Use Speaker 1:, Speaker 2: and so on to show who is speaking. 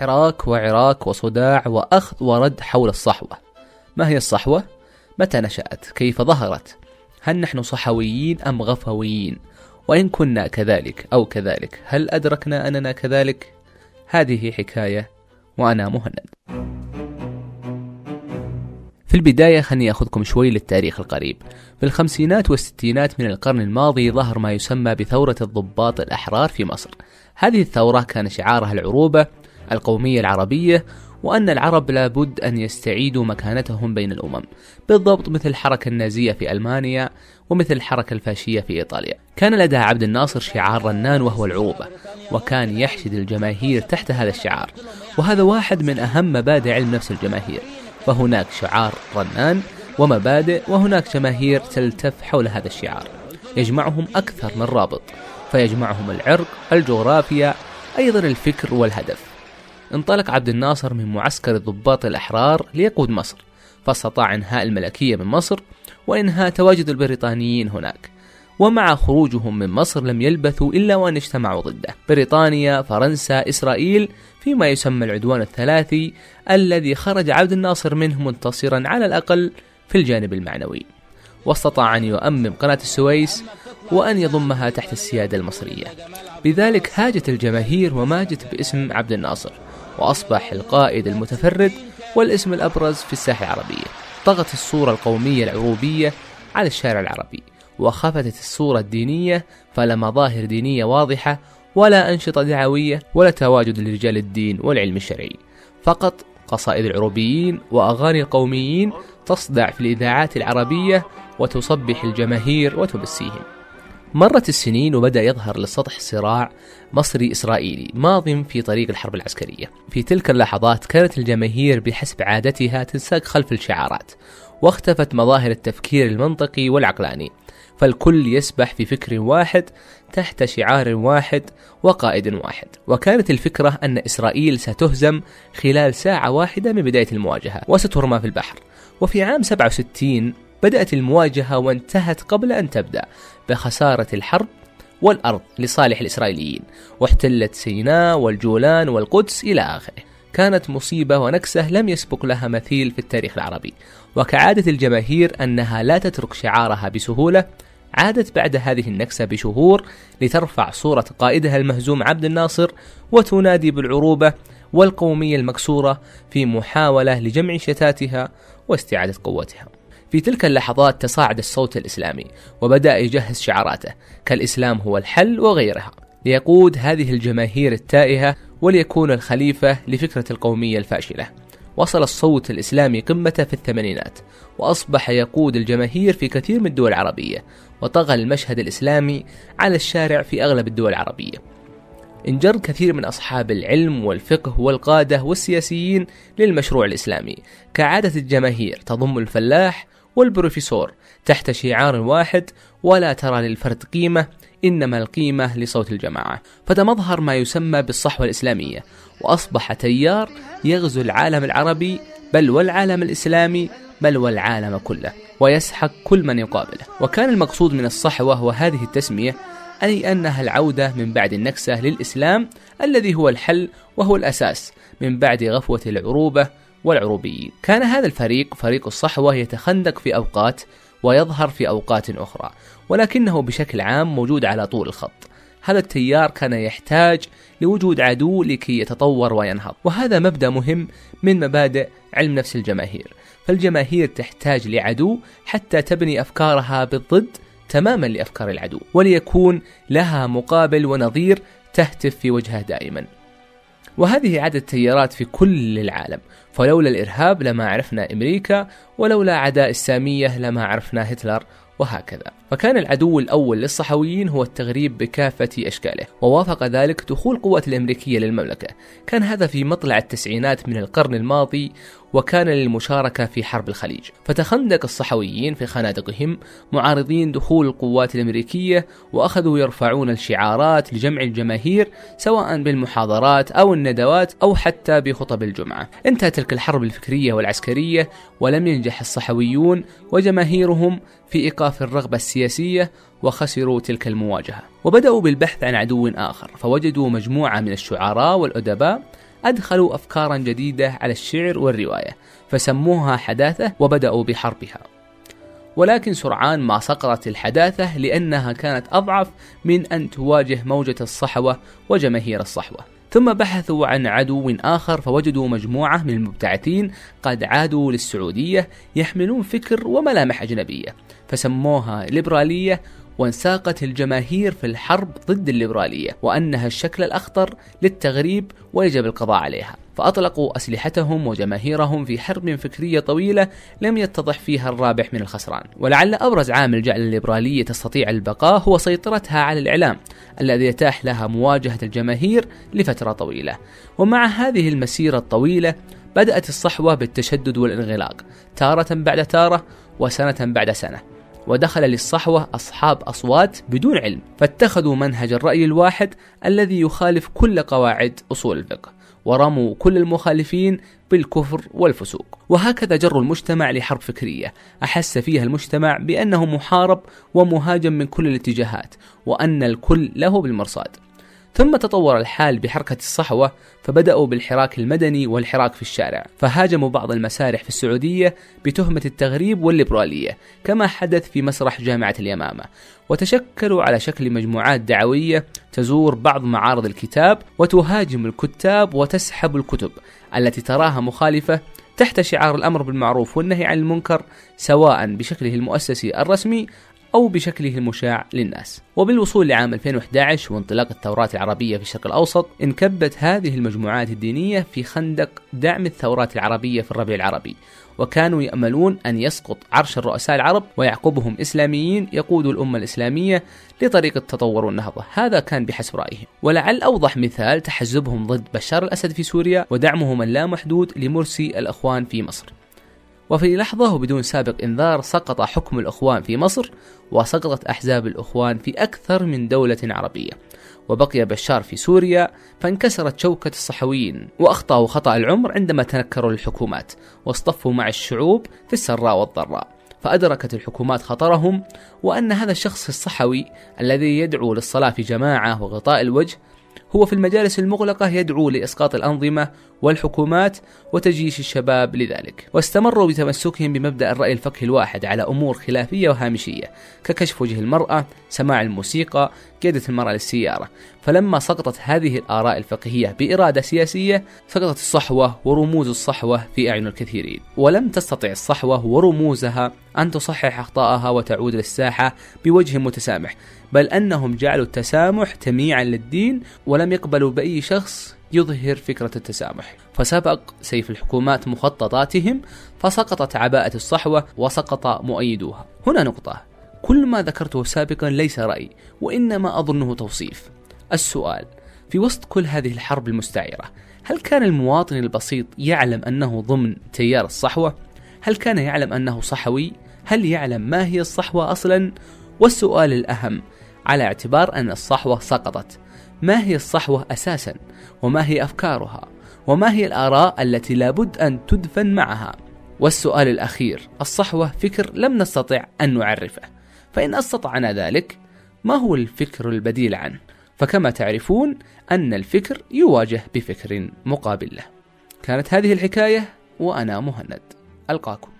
Speaker 1: حراك وعراك وصداع وأخذ ورد حول الصحوة ما هي الصحوة؟ متى نشأت؟ كيف ظهرت؟ هل نحن صحويين أم غفويين؟ وإن كنا كذلك أو كذلك هل أدركنا أننا كذلك؟ هذه حكاية وأنا مهند في البداية خلني أخذكم شوي للتاريخ القريب في الخمسينات والستينات من القرن الماضي ظهر ما يسمى بثورة الضباط الأحرار في مصر هذه الثورة كان شعارها العروبة القومية العربية وأن العرب لابد أن يستعيدوا مكانتهم بين الأمم. بالضبط مثل الحركة النازية في ألمانيا ومثل الحركة الفاشية في إيطاليا. كان لدى عبد الناصر شعار رنان وهو العروبة وكان يحشد الجماهير تحت هذا الشعار. وهذا واحد من أهم مبادئ علم نفس الجماهير. فهناك شعار رنان ومبادئ وهناك جماهير تلتف حول هذا الشعار. يجمعهم أكثر من رابط فيجمعهم العرق الجغرافيا أيضا الفكر والهدف. انطلق عبد الناصر من معسكر الضباط الأحرار ليقود مصر فاستطاع إنهاء الملكية من مصر وإنهاء تواجد البريطانيين هناك. ومع خروجهم من مصر لم يلبثوا إلا وأن اجتمعوا ضده. بريطانيا فرنسا إسرائيل فيما يسمى العدوان الثلاثي الذي خرج عبد الناصر منه منتصرا على الأقل في الجانب المعنوي. واستطاع أن يؤمم قناة السويس وأن يضمها تحت السيادة المصرية. بذلك هاجت الجماهير وماجت باسم عبد الناصر. وأصبح القائد المتفرد والاسم الأبرز في الساحة العربية. طغت الصورة القومية العروبية على الشارع العربي وخفتت الصورة الدينية فلا مظاهر دينية واضحة ولا أنشطة دعوية ولا تواجد لرجال الدين والعلم الشرعي. فقط قصائد العروبيين وأغاني القوميين تصدع في الإذاعات العربية وتصبح الجماهير وتبسيهم. مرت السنين وبدأ يظهر للسطح صراع مصري إسرائيلي ماض في طريق الحرب العسكرية. في تلك اللحظات كانت الجماهير بحسب عادتها تنساق خلف الشعارات واختفت مظاهر التفكير المنطقي والعقلاني. فالكل يسبح في فكر واحد تحت شعار واحد وقائد واحد. وكانت الفكرة أن إسرائيل ستهزم خلال ساعة واحدة من بداية المواجهة وسترمى في البحر. وفي عام 67 بدأت المواجهة وانتهت قبل أن تبدأ بخسارة الحرب والأرض لصالح الإسرائيليين واحتلت سيناء والجولان والقدس إلى آخره كانت مصيبة ونكسة لم يسبق لها مثيل في التاريخ العربي وكعادة الجماهير أنها لا تترك شعارها بسهولة عادت بعد هذه النكسة بشهور لترفع صورة قائدها المهزوم عبد الناصر وتنادي بالعروبة والقومية المكسورة في محاولة لجمع شتاتها واستعادة قوتها. في تلك اللحظات تصاعد الصوت الإسلامي وبدأ يجهز شعاراته كالإسلام هو الحل وغيرها. ليقود هذه الجماهير التائهة وليكون الخليفة لفكرة القومية الفاشلة. وصل الصوت الإسلامي قمته في الثمانينات وأصبح يقود الجماهير في كثير من الدول العربية وطغى المشهد الإسلامي على الشارع في أغلب الدول العربية. انجر كثير من أصحاب العلم والفقه والقادة والسياسيين للمشروع الإسلامي. كعادة الجماهير تضم الفلاح والبروفيسور تحت شعار واحد ولا ترى للفرد قيمة إنما القيمة لصوت الجماعة. فتمظهر ما يسمى بالصحوة الإسلامية. وأصبح تيار يغزو العالم العربي بل والعالم الإسلامي بل والعالم كله. ويسحق كل من يقابله. وكان المقصود من الصحوة وهذه التسمية أي أنها العودة من بعد النكسة للإسلام الذي هو الحل وهو الأساس من بعد غفوة العروبة والعروبيين كان هذا الفريق فريق الصحوة يتخندق في أوقات ويظهر في أوقات أخرى ولكنه بشكل عام موجود على طول الخط. هذا التيار كان يحتاج لوجود عدو لكي يتطور وينهض وهذا مبدأ مهم من مبادئ علم نفس الجماهير. فالجماهير تحتاج لعدو حتى تبني أفكارها بالضد تماما لأفكار العدو وليكون لها مقابل ونظير تهتف في وجهه دائما. وهذه عدد تيارات في كل العالم. فلولا الإرهاب لما عرفنا أمريكا ولولا عداء السامية لما عرفنا هتلر وهكذا. فكان العدو الأول للصحويين هو التغريب بكافة أشكاله ووافق ذلك دخول القوات الأمريكية للمملكة. كان هذا في مطلع التسعينات من القرن الماضي وكان للمشاركة في حرب الخليج. فتخندق الصحويين في خنادقهم معارضين دخول القوات الأمريكية وأخذوا يرفعون الشعارات لجمع الجماهير سواء بالمحاضرات أو الندوات أو حتى بخطب الجمعة. انتهت تلك الحرب الفكرية والعسكرية ولم ينجح الصحويون وجماهيرهم في إيقاف الرغبة السياسية وخسروا تلك المواجهة. وبدأوا بالبحث عن عدو آخر فوجدوا مجموعة من الشعراء والأدباء أدخلوا أفكارا جديدة على الشعر والرواية فسموها حداثة وبدأوا بحربها. ولكن سرعان ما سقطت الحداثة لأنها كانت أضعف من أن تواجه موجة الصحوة وجماهير الصحوة. ثم بحثوا عن عدو آخر فوجدوا مجموعة من المبتعثين قد عادوا للسعودية يحملون فكر وملامح أجنبية فسموها ليبرالية وانساقت الجماهير في الحرب ضد الليبرالية وأنها الشكل الأخطر للتغريب ويجب القضاء عليها. فأطلقوا أسلحتهم وجماهيرهم في حرب فكرية طويلة لم يتضح فيها الرابح من الخسران. ولعل أبرز عامل جعل الليبرالية تستطيع البقاء هو سيطرتها على الإعلام الذي يتاح لها مواجهة الجماهير لفترة طويلة. ومع هذه المسيرة الطويلة بدأت الصحوة بالتشدد والانغلاق تارة بعد تارة وسنة بعد سنة. ودخل للصحوة أصحاب أصوات بدون علم فاتخذوا منهج الرأي الواحد الذي يخالف كل قواعد أصول الفقه. ورموا كل المخالفين بالكفر والفسوق. وهكذا جروا المجتمع لحرب فكرية. أحس فيها المجتمع بأنه محارب ومهاجم من كل الاتجاهات وأن الكل له بالمرصاد. ثم تطور الحال بحركة الصحوة فبدأوا بالحراك المدني والحراك في الشارع. فهاجموا بعض المسارح في السعودية بتهمة التغريب والليبرالية كما حدث في مسرح جامعة اليمامة. وتشكلوا على شكل مجموعات دعوية تزور بعض معارض الكتاب وتهاجم الكتاب وتسحب الكتب التي تراها مخالفة تحت شعار الأمر بالمعروف والنهي عن المنكر سواء بشكله المؤسسي الرسمي أو بشكله المشاع للناس. وبالوصول لعام 2011 وانطلاق الثورات العربية في الشرق الأوسط انكبت هذه المجموعات الدينية في خندق دعم الثورات العربية في الربيع العربي. وكانوا يأملون أن يسقط عرش الرؤساء العرب ويعقبهم إسلاميين يقودوا الأمة الإسلامية لطريق التطور والنهضة. هذا كان بحسب رأيهم. ولعل أوضح مثال تحزبهم ضد بشار الأسد في سوريا ودعمهم اللامحدود لمرسي الأخوان في مصر. وفي لحظة وبدون سابق إنذار سقط حكم الأخوان في مصر وسقطت أحزاب الأخوان في أكثر من دولة عربية. وبقي بشار في سوريا فانكسرت شوكة الصحويين وأخطأوا خطأ العمر عندما تنكروا للحكومات واصطفوا مع الشعوب في السراء والضراء. فأدركت الحكومات خطرهم وأن هذا الشخص الصحوي الذي يدعو للصلاة في جماعة وغطاء الوجه هو في المجالس المغلقة يدعو لإسقاط الأنظمة والحكومات وتجيش الشباب لذلك. واستمروا بتمسكهم بمبدأ الرأي الفقهي الواحد على أمور خلافية وهامشية ككشف وجه المرأة سماع الموسيقى قيادة المرأة للسيارة. فلما سقطت هذه الآراء الفقهية بإرادة سياسية سقطت الصحوة ورموز الصحوة في أعين الكثيرين. ولم تستطع الصحوة ورموزها أن تصحح أخطاءها وتعود للساحة بوجه متسامح بل أنهم جعلوا التسامح تمييعا للدين ولم يقبلوا بأي شخص يظهر فكرة التسامح فسبق سيف الحكومات مخططاتهم فسقطت عباءة الصحوة وسقط مؤيدوها هنا نقطة كل ما ذكرته سابقا ليس رأي وإنما أظنه توصيف السؤال في وسط كل هذه الحرب المستعرة هل كان المواطن البسيط يعلم أنه ضمن تيار الصحوة؟ هل كان يعلم أنه صحوي؟ هل يعلم ما هي الصحوة أصلا؟ والسؤال الأهم على اعتبار أن الصحوة سقطت. ما هي الصحوة أساسا؟ وما هي أفكارها؟ وما هي الآراء التي لابد أن تدفن معها؟ والسؤال الأخير الصحوة فكر لم نستطع أن نعرفه. فإن أستطعنا ذلك ما هو الفكر البديل عنه؟ فكما تعرفون أن الفكر يواجه بفكر مقابل له. كانت هذه الحكاية وأنا مهند. ألقاكم.